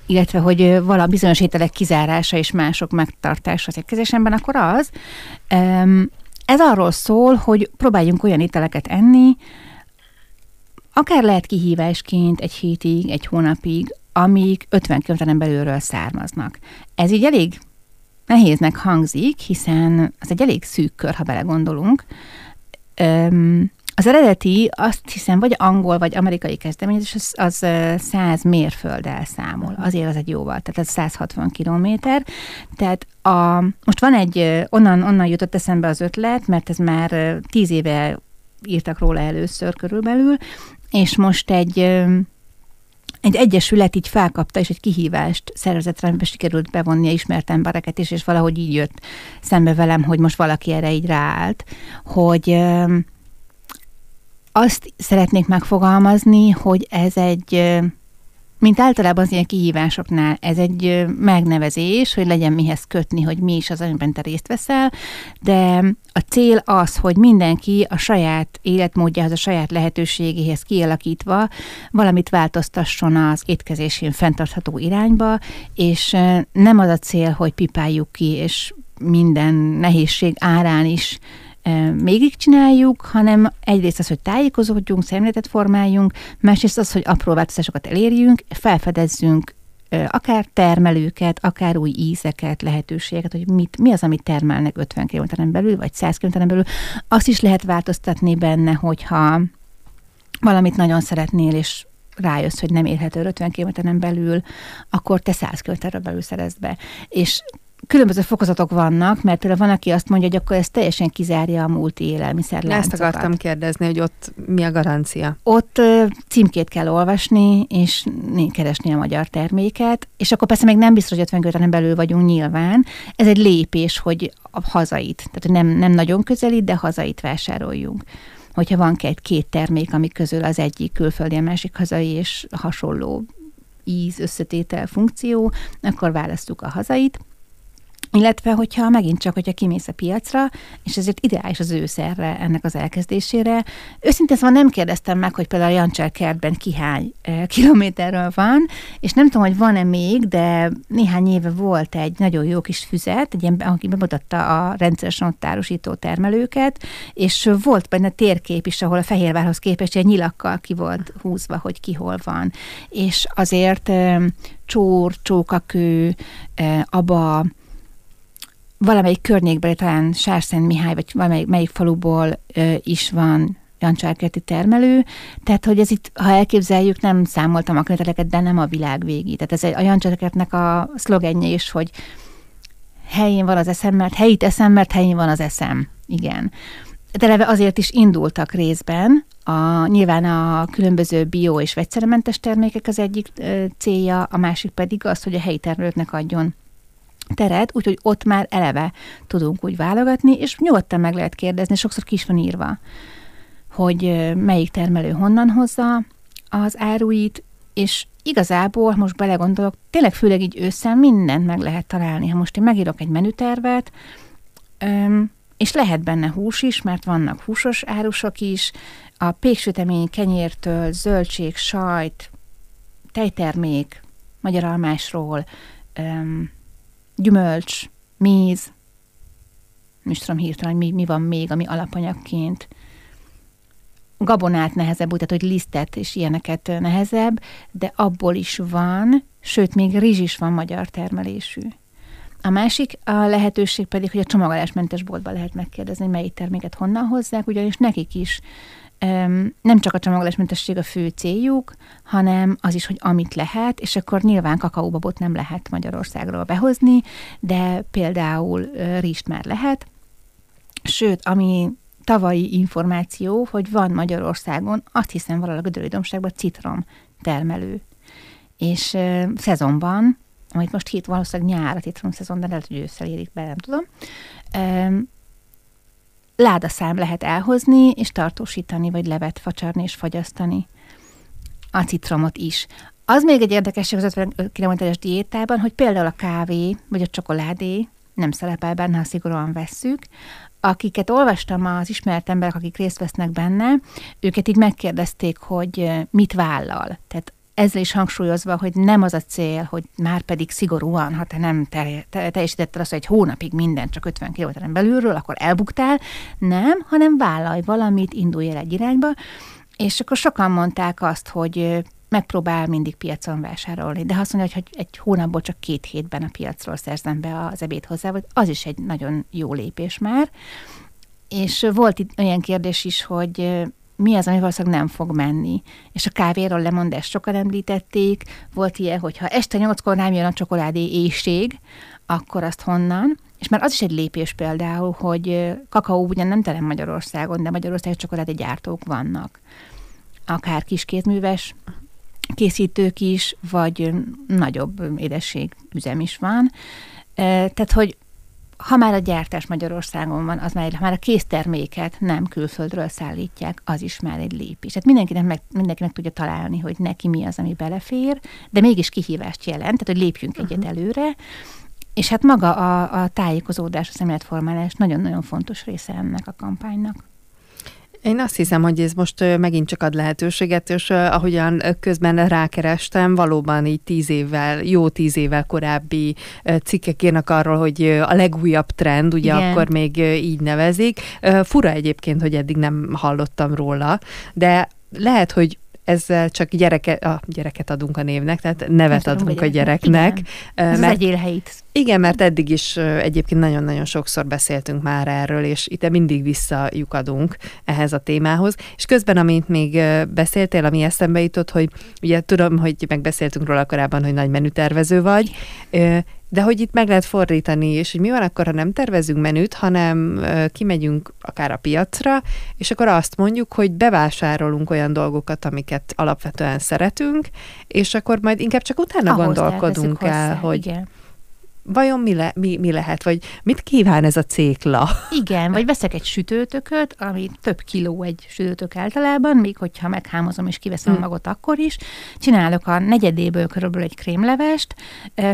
illetve hogy vala bizonyos ételek kizárása és mások megtartása az étkezésemben, akkor az. Ez arról szól, hogy próbáljunk olyan ételeket enni, akár lehet kihívásként egy hétig, egy hónapig, amik 50 kilométeren belülről származnak. Ez így elég nehéznek hangzik, hiszen az egy elég szűk kör, ha belegondolunk. Az eredeti azt hiszem, vagy angol, vagy amerikai kezdeményezés, az, az 100 mérfölddel számol. Azért az egy jóval, tehát ez 160 kilométer. Tehát a, most van egy, onnan, onnan jutott eszembe az ötlet, mert ez már 10 éve írtak róla először körülbelül, és most egy egy egyesület így felkapta, és egy kihívást szervezett amiben sikerült bevonni ismert embereket is, és valahogy így jött szembe velem, hogy most valaki erre így ráállt, hogy azt szeretnék megfogalmazni, hogy ez egy mint általában az ilyen kihívásoknál, ez egy megnevezés, hogy legyen mihez kötni, hogy mi is az, amiben te részt veszel, de a cél az, hogy mindenki a saját életmódjához, a saját lehetőségéhez kialakítva valamit változtasson az étkezésén fenntartható irányba, és nem az a cél, hogy pipáljuk ki, és minden nehézség árán is mégig csináljuk, hanem egyrészt az, hogy tájékozódjunk, szemléletet formáljunk, másrészt az, hogy apró változásokat elérjünk, felfedezzünk akár termelőket, akár új ízeket, lehetőségeket, hogy mit, mi az, amit termelnek 50 km belül, vagy 100 km belül. Azt is lehet változtatni benne, hogyha valamit nagyon szeretnél, és rájössz, hogy nem érhető 50 km belül, akkor te 100 km belül szerezd be. És különböző fokozatok vannak, mert van, aki azt mondja, hogy akkor ez teljesen kizárja a múlti élelmiszer Ezt akartam kérdezni, hogy ott mi a garancia? Ott címkét kell olvasni, és keresni a magyar terméket, és akkor persze még nem biztos, hogy 50 km belül vagyunk nyilván. Ez egy lépés, hogy a hazait, tehát nem, nem nagyon közeli, de hazait vásároljunk hogyha van egy két termék, amik közül az egyik külföldi, a másik hazai, és hasonló íz, összetétel, funkció, akkor választjuk a hazait. Illetve, hogyha megint csak, hogyha kimész a piacra, és ezért ideális az ősz erre, ennek az elkezdésére. Őszintén szóval nem kérdeztem meg, hogy például a Jancsár kertben ki hány e, kilométerről van, és nem tudom, hogy van-e még, de néhány éve volt egy nagyon jó kis füzet, egy ilyen, aki bemutatta a rendszeresen ott árusító termelőket, és volt benne térkép is, ahol a Fehérvárhoz képest egy nyilakkal ki volt húzva, hogy ki hol van. És azért e, csór, csókakő, e, aba, valamelyik környékbeli, talán Sárszent Mihály, vagy valamelyik melyik faluból ö, is van jancsárkerti termelő, tehát hogy ez itt, ha elképzeljük, nem számoltam a kilométereket, de nem a világ végi. Tehát ez a jancsárkertnek a szlogenje is, hogy helyén van az eszem, mert helyit eszem, mert helyén van az eszem. Igen. De eleve azért is indultak részben, a, nyilván a különböző bio és vegyszerementes termékek az egyik ö, célja, a másik pedig az, hogy a helyi termelőknek adjon teret, úgyhogy ott már eleve tudunk úgy válogatni, és nyugodtan meg lehet kérdezni, sokszor kis van írva, hogy melyik termelő honnan hozza az áruit, és igazából, most belegondolok, tényleg főleg így ősszel mindent meg lehet találni. Ha most én megírok egy menütervet, és lehet benne hús is, mert vannak húsos árusok is, a péksütemény kenyértől, zöldség, sajt, tejtermék, magyar almásról, gyümölcs, méz, nem is tudom hirtelen, mi, mi van még, ami alapanyagként. Gabonát nehezebb, úgy, tehát, hogy lisztet és ilyeneket nehezebb, de abból is van, sőt, még rizs is van magyar termelésű. A másik a lehetőség pedig, hogy a csomagolásmentes boltban lehet megkérdezni, melyik terméket honnan hozzák, ugyanis nekik is nem csak a csomagolásmentesség a fő céljuk, hanem az is, hogy amit lehet, és akkor nyilván kakaóbabot nem lehet Magyarországról behozni, de például rist már lehet. Sőt, ami tavalyi információ, hogy van Magyarországon, azt hiszem valahol a Gödöllődomságban citrom termelő. És uh, szezonban, amit most hét valószínűleg nyár a citrom szezon, de lehet, hogy ősszel érik be, nem tudom, ládaszám lehet elhozni, és tartósítani, vagy levet facsarni és fagyasztani. A citromot is. Az még egy érdekesség az 50 km-es diétában, hogy például a kávé, vagy a csokoládé nem szerepel benne, ha szigorúan vesszük. Akiket olvastam, az ismert emberek, akik részt vesznek benne, őket így megkérdezték, hogy mit vállal. Tehát ezzel is hangsúlyozva, hogy nem az a cél, hogy már pedig szigorúan, ha te nem te, te, teljesítetted azt, hogy egy hónapig minden csak 50 km belülről, akkor elbuktál. Nem, hanem vállalj valamit, indulj el egy irányba. És akkor sokan mondták azt, hogy megpróbál mindig piacon vásárolni, de ha azt mondja, hogy egy hónapból csak két hétben a piacról szerzem be az ebéd hozzá, vagy az is egy nagyon jó lépés már. És volt itt olyan kérdés is, hogy mi az, ami valószínűleg nem fog menni. És a kávéról lemondást sokan említették, volt ilyen, hogy ha este nyolckor nem jön a csokoládé éjség, akkor azt honnan? És már az is egy lépés például, hogy kakaó ugyan nem terem Magyarországon, de Magyarországon csokoládé gyártók vannak. Akár kiskézműves készítők is, vagy nagyobb édesség üzem is van. Tehát, hogy ha már a gyártás Magyarországon van, az már, már a készterméket nem külföldről szállítják, az is már egy lépés. Tehát mindenkinek meg, mindenkinek tudja találni, hogy neki mi az, ami belefér, de mégis kihívást jelent, tehát hogy lépjünk uh-huh. egyet előre, és hát maga a, a tájékozódás, a szemléletformálás nagyon-nagyon fontos része ennek a kampánynak. Én azt hiszem, hogy ez most megint csak ad lehetőséget, és ahogyan közben rákerestem, valóban így tíz évvel, jó tíz évvel korábbi cikkek írnak arról, hogy a legújabb trend, ugye Igen. akkor még így nevezik. Fura egyébként, hogy eddig nem hallottam róla, de lehet, hogy ezzel csak gyereke, a gyereket adunk a névnek, tehát nevet adunk, adunk a gyereknek. Igen. Ez mert, az egyélhelyit. Igen, mert eddig is egyébként nagyon-nagyon sokszor beszéltünk már erről, és itt mindig visszajukadunk ehhez a témához. És közben, amint még beszéltél, ami eszembe jutott, hogy ugye tudom, hogy megbeszéltünk róla korábban, hogy nagy menütervező vagy, de hogy itt meg lehet fordítani, és hogy mi van akkor, ha nem tervezünk menüt, hanem kimegyünk akár a piacra, és akkor azt mondjuk, hogy bevásárolunk olyan dolgokat, amiket alapvetően szeretünk, és akkor majd inkább csak utána Ahhoz gondolkodunk el, hozzá, hogy igen vajon mi, le, mi, mi lehet, vagy mit kíván ez a cékla? Igen, vagy veszek egy sütőtököt, ami több kiló egy sütőtök általában, még hogyha meghámozom és kiveszem hmm. magot akkor is. Csinálok a negyedéből körülbelül egy krémlevest,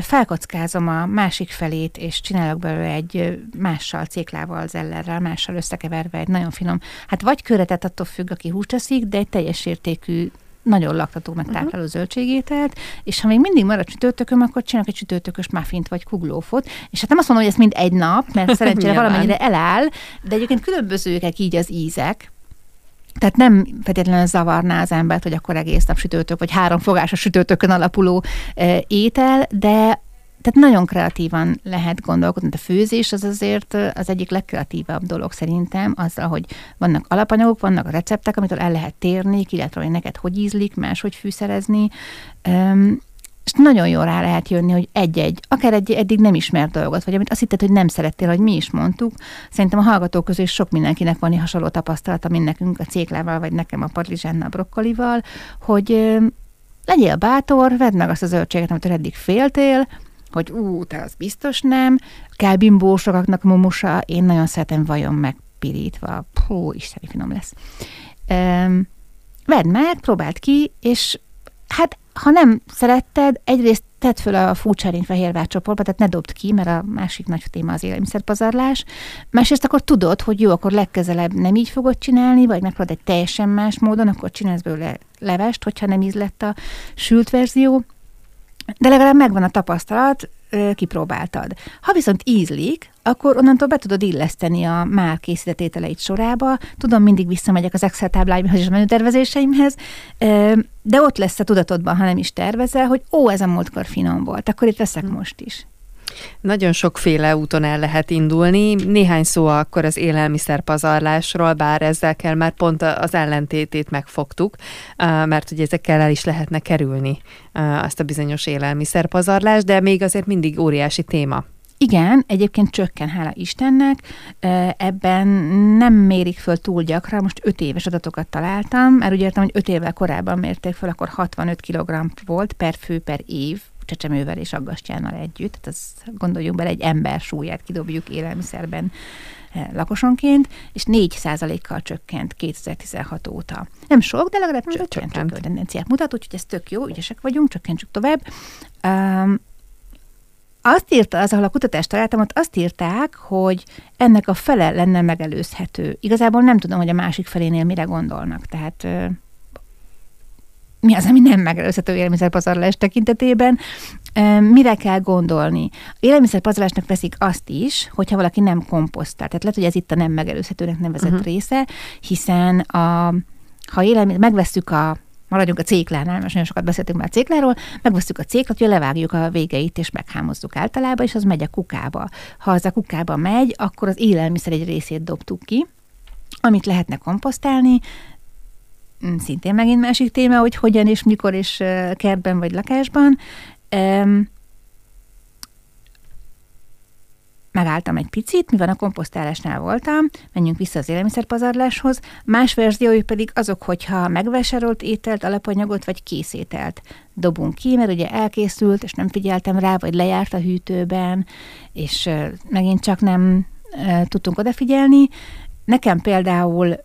felkockázom a másik felét, és csinálok belőle egy mással, céklával, zellerrel, mással összekeverve egy nagyon finom, hát vagy köretet attól függ, aki húst teszik, de egy teljes értékű nagyon laktató, meg tápláló uh-huh. zöldségételt, és ha még mindig marad csütörtököm, akkor csinálok egy csütörtökös muffint vagy kuglófot, és hát nem azt mondom, hogy ez mind egy nap, mert szerencsére valamennyire eláll, de egyébként különbözőek így az ízek, tehát nem feltétlenül zavarná az embert, hogy akkor egész nap sütőtök, vagy három fogásos sütőtökön alapuló étel, de tehát nagyon kreatívan lehet gondolkodni. A főzés az azért az egyik legkreatívabb dolog szerintem, azzal, hogy vannak alapanyagok, vannak receptek, amitől el lehet térni, ki hogy neked hogy ízlik, máshogy fűszerezni. Um, és nagyon jól rá lehet jönni, hogy egy-egy, akár egy eddig nem ismert dolgot, vagy amit azt hitted, hogy nem szerettél, hogy mi is mondtuk. Szerintem a hallgatók közül sok mindenkinek van hasonló tapasztalata, mint nekünk a céklával, vagy nekem a padlizsánnal, brokkolival, hogy legyél bátor, vedd meg azt a zöldséget, amit eddig féltél, hogy ú, te az biztos nem, kell bimbósokaknak momosa, én nagyon szeretem vajon megpirítva, hú, isteni finom lesz. Um, vedd meg, próbáld ki, és hát ha nem szeretted, egyrészt tedd föl a fehérvár csoportba, tehát ne dobd ki, mert a másik nagy téma az élelmiszerpazarlás. Másrészt akkor tudod, hogy jó, akkor legközelebb nem így fogod csinálni, vagy megpróbálod egy teljesen más módon, akkor csinálsz belőle levest, hogyha nem íz lett a sült verzió de legalább megvan a tapasztalat, kipróbáltad. Ha viszont ízlik, akkor onnantól be tudod illeszteni a már készített ételeit sorába. Tudom, mindig visszamegyek az Excel tábláimhoz és a menütervezéseimhez, de ott lesz a tudatodban, ha nem is tervezel, hogy ó, ez a múltkor finom volt, akkor itt veszek hm. most is. Nagyon sokféle úton el lehet indulni. Néhány szó akkor az élelmiszerpazarlásról, bár ezzel kell már pont az ellentétét megfogtuk, mert ugye ezekkel el is lehetne kerülni azt a bizonyos élelmiszerpazarlást, de még azért mindig óriási téma. Igen, egyébként csökken, hála Istennek. Ebben nem mérik föl túl gyakran, most 5 éves adatokat találtam, mert úgy értem, hogy 5 évvel korábban mérték föl, akkor 65 kg volt per fő per év csecsemővel és aggastyánnal együtt. Tehát az, gondoljunk bele, egy ember súlyát kidobjuk élelmiszerben eh, lakosonként, és 4 kal csökkent 2016 óta. Nem sok, de legalább csökkent, csökkent. a tendenciát mutat, úgyhogy ez tök jó, ügyesek vagyunk, csökkentsük tovább. Um, azt írta, az, ahol a kutatást találtam, ott azt írták, hogy ennek a fele lenne megelőzhető. Igazából nem tudom, hogy a másik felénél mire gondolnak. Tehát mi az, ami nem megelőzhető élelmiszerpazarlás tekintetében, mire kell gondolni? Élelmiszerpazarlásnak veszik azt is, hogyha valaki nem komposztál. Tehát lehet, hogy ez itt a nem megelőzhetőnek nevezett uh-huh. része, hiszen a, ha élelmiszer, megveszük a maradjunk a céklánál, most nagyon sokat beszéltünk már a cékláról, megveszük a céklat, hogy levágjuk a végeit, és meghámozzuk általában, és az megy a kukába. Ha az a kukába megy, akkor az élelmiszer egy részét dobtuk ki, amit lehetne komposztálni, szintén megint másik téma, hogy hogyan és mikor és kertben vagy lakásban. Megálltam egy picit, mivel a komposztálásnál voltam, menjünk vissza az élelmiszerpazarláshoz. Más verziói pedig azok, hogyha megvásárolt ételt, alapanyagot vagy készételt dobunk ki, mert ugye elkészült, és nem figyeltem rá, vagy lejárt a hűtőben, és megint csak nem tudtunk odafigyelni. Nekem például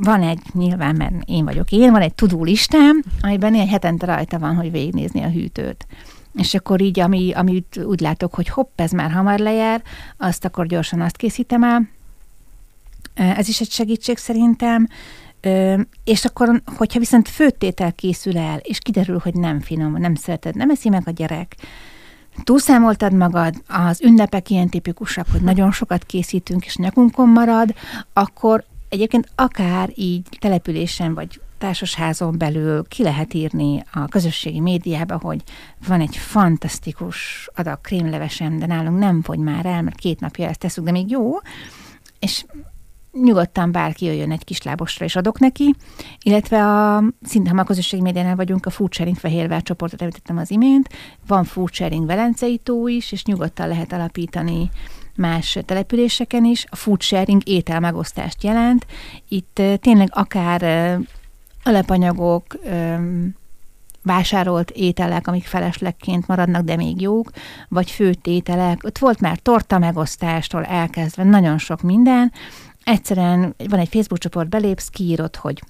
van egy, nyilván, mert én vagyok én, van egy tudó listám, amiben egy hetente rajta van, hogy végignézni a hűtőt. És akkor így, ami, amit úgy látok, hogy hopp, ez már hamar lejár, azt akkor gyorsan azt készítem el. Ez is egy segítség szerintem. És akkor, hogyha viszont főtétel készül el, és kiderül, hogy nem finom, nem szereted, nem eszi meg a gyerek, túlszámoltad magad, az ünnepek ilyen tipikusak, hogy nagyon sokat készítünk, és nyakunkon marad, akkor egyébként akár így településen vagy társasházon belül ki lehet írni a közösségi médiába, hogy van egy fantasztikus adag krémlevesem, de nálunk nem fogy már el, mert két napja ezt teszünk, de még jó, és nyugodtan bárki jöjjön egy kis lábosra, és adok neki, illetve a, szinte ha a közösségi médiánál vagyunk, a Food Sharing Fehérvár csoportot említettem az imént, van Food Sharing Velencei tó is, és nyugodtan lehet alapítani más településeken is. A food sharing étel megosztást jelent. Itt tényleg akár alepanyagok, vásárolt ételek, amik feleslegként maradnak, de még jók, vagy főtt ételek. Ott volt már torta megosztástól elkezdve nagyon sok minden. Egyszerűen van egy Facebook csoport, belépsz, kiírod, hogy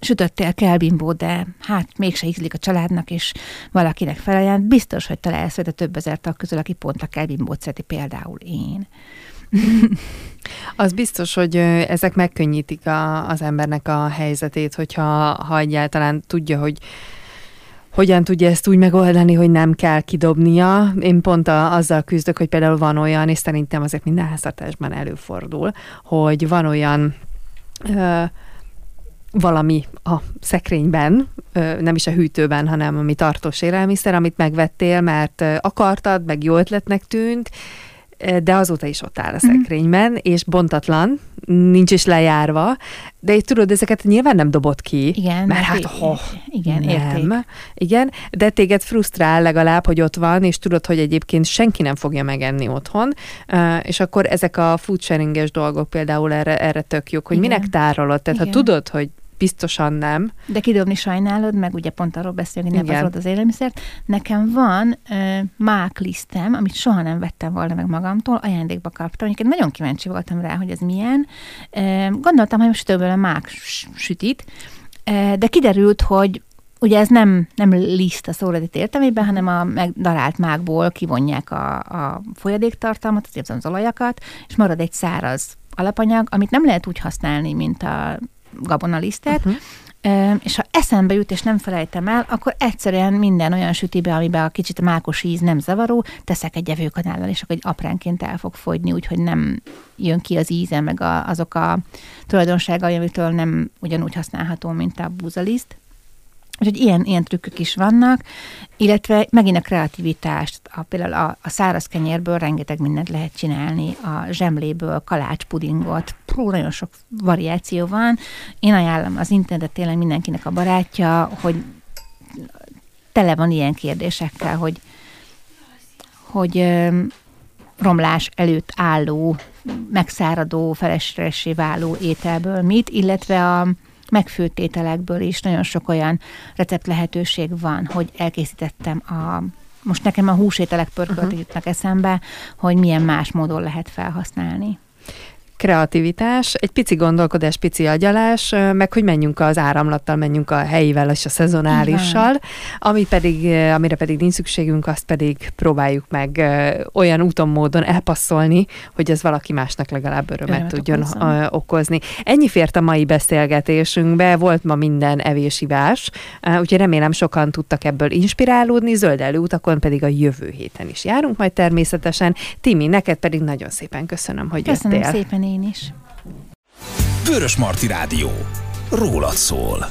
sütöttél kelbimbó, de hát mégse ízlik a családnak, és valakinek felajánl, biztos, hogy találsz a több ezer tag közül, aki pont a kelbimbót szereti, például én. Az biztos, hogy ezek megkönnyítik a, az embernek a helyzetét, hogyha ha egyáltalán tudja, hogy hogyan tudja ezt úgy megoldani, hogy nem kell kidobnia. Én pont a, azzal küzdök, hogy például van olyan, és szerintem azért minden háztartásban előfordul, hogy van olyan ö, valami a szekrényben, nem is a hűtőben, hanem ami tartós élelmiszer, amit megvettél, mert akartad, meg jó ötletnek tűnt, de azóta is ott áll a mhm. szekrényben, mm. és bontatlan, nincs is lejárva, de itt tudod, ezeket nyilván nem dobott ki. Igen. Mert hát, oh, igen, nem. Érték. Igen, de téged frusztrál legalább, hogy ott van, és tudod, hogy egyébként senki nem fogja megenni otthon, és akkor ezek a food sharing dolgok például erre, erre tök jók, hogy igen. minek tárolod. Tehát igen. ha tudod, hogy biztosan nem. De kidobni sajnálod, meg ugye pont arról beszélni, hogy ne az élelmiszert. Nekem van uh, mák lisztem, amit soha nem vettem volna meg magamtól, ajándékba kaptam. Egyébként nagyon kíváncsi voltam rá, hogy ez milyen. Uh, gondoltam, hogy most többől a mák sütit, uh, de kiderült, hogy ugye ez nem, nem liszt a szóradit értelmében, hanem a megdarált mákból kivonják a, a folyadéktartalmat, az, az olajakat, és marad egy száraz alapanyag, amit nem lehet úgy használni, mint a gabonalisztet, uh-huh. És ha eszembe jut, és nem felejtem el, akkor egyszerűen minden olyan sütibe, amiben a kicsit mákos íz nem zavaró, teszek egy evőkanállal, és akkor egy apránként el fog fogyni, úgyhogy nem jön ki az íze, meg a, azok a tulajdonságai, amitől nem ugyanúgy használható, mint a búzaliszt. Úgyhogy ilyen, ilyen trükkök is vannak, illetve megint a kreativitást, a, például a, a száraz kenyérből rengeteg mindent lehet csinálni, a zsemléből kalácspudingot, pró, nagyon sok variáció van. Én ajánlom az internet tényleg mindenkinek a barátja, hogy tele van ilyen kérdésekkel, hogy, hogy romlás előtt álló, megszáradó, feleslegessé váló ételből mit, illetve a megfőtt ételekből is nagyon sok olyan recept lehetőség van, hogy elkészítettem a most nekem a húsételek pörköltek uh-huh. jutnak eszembe, hogy milyen más módon lehet felhasználni kreativitás, egy pici gondolkodás, pici agyalás, meg hogy menjünk az áramlattal, menjünk a helyivel és a szezonálissal, ami pedig, amire pedig nincs szükségünk, azt pedig próbáljuk meg olyan úton, módon elpasszolni, hogy ez valaki másnak legalább örömet Örömet tudjon okozni. okozni. Ennyi fért a mai beszélgetésünkbe, volt ma minden evésivás, úgyhogy remélem sokan tudtak ebből inspirálódni, zöld előutakon pedig a jövő héten is járunk majd természetesen. Timi, neked pedig nagyon szépen köszönöm, hogy köszönöm jöttél. szépen én is. Vörös Marti Rádió. Rólad szól.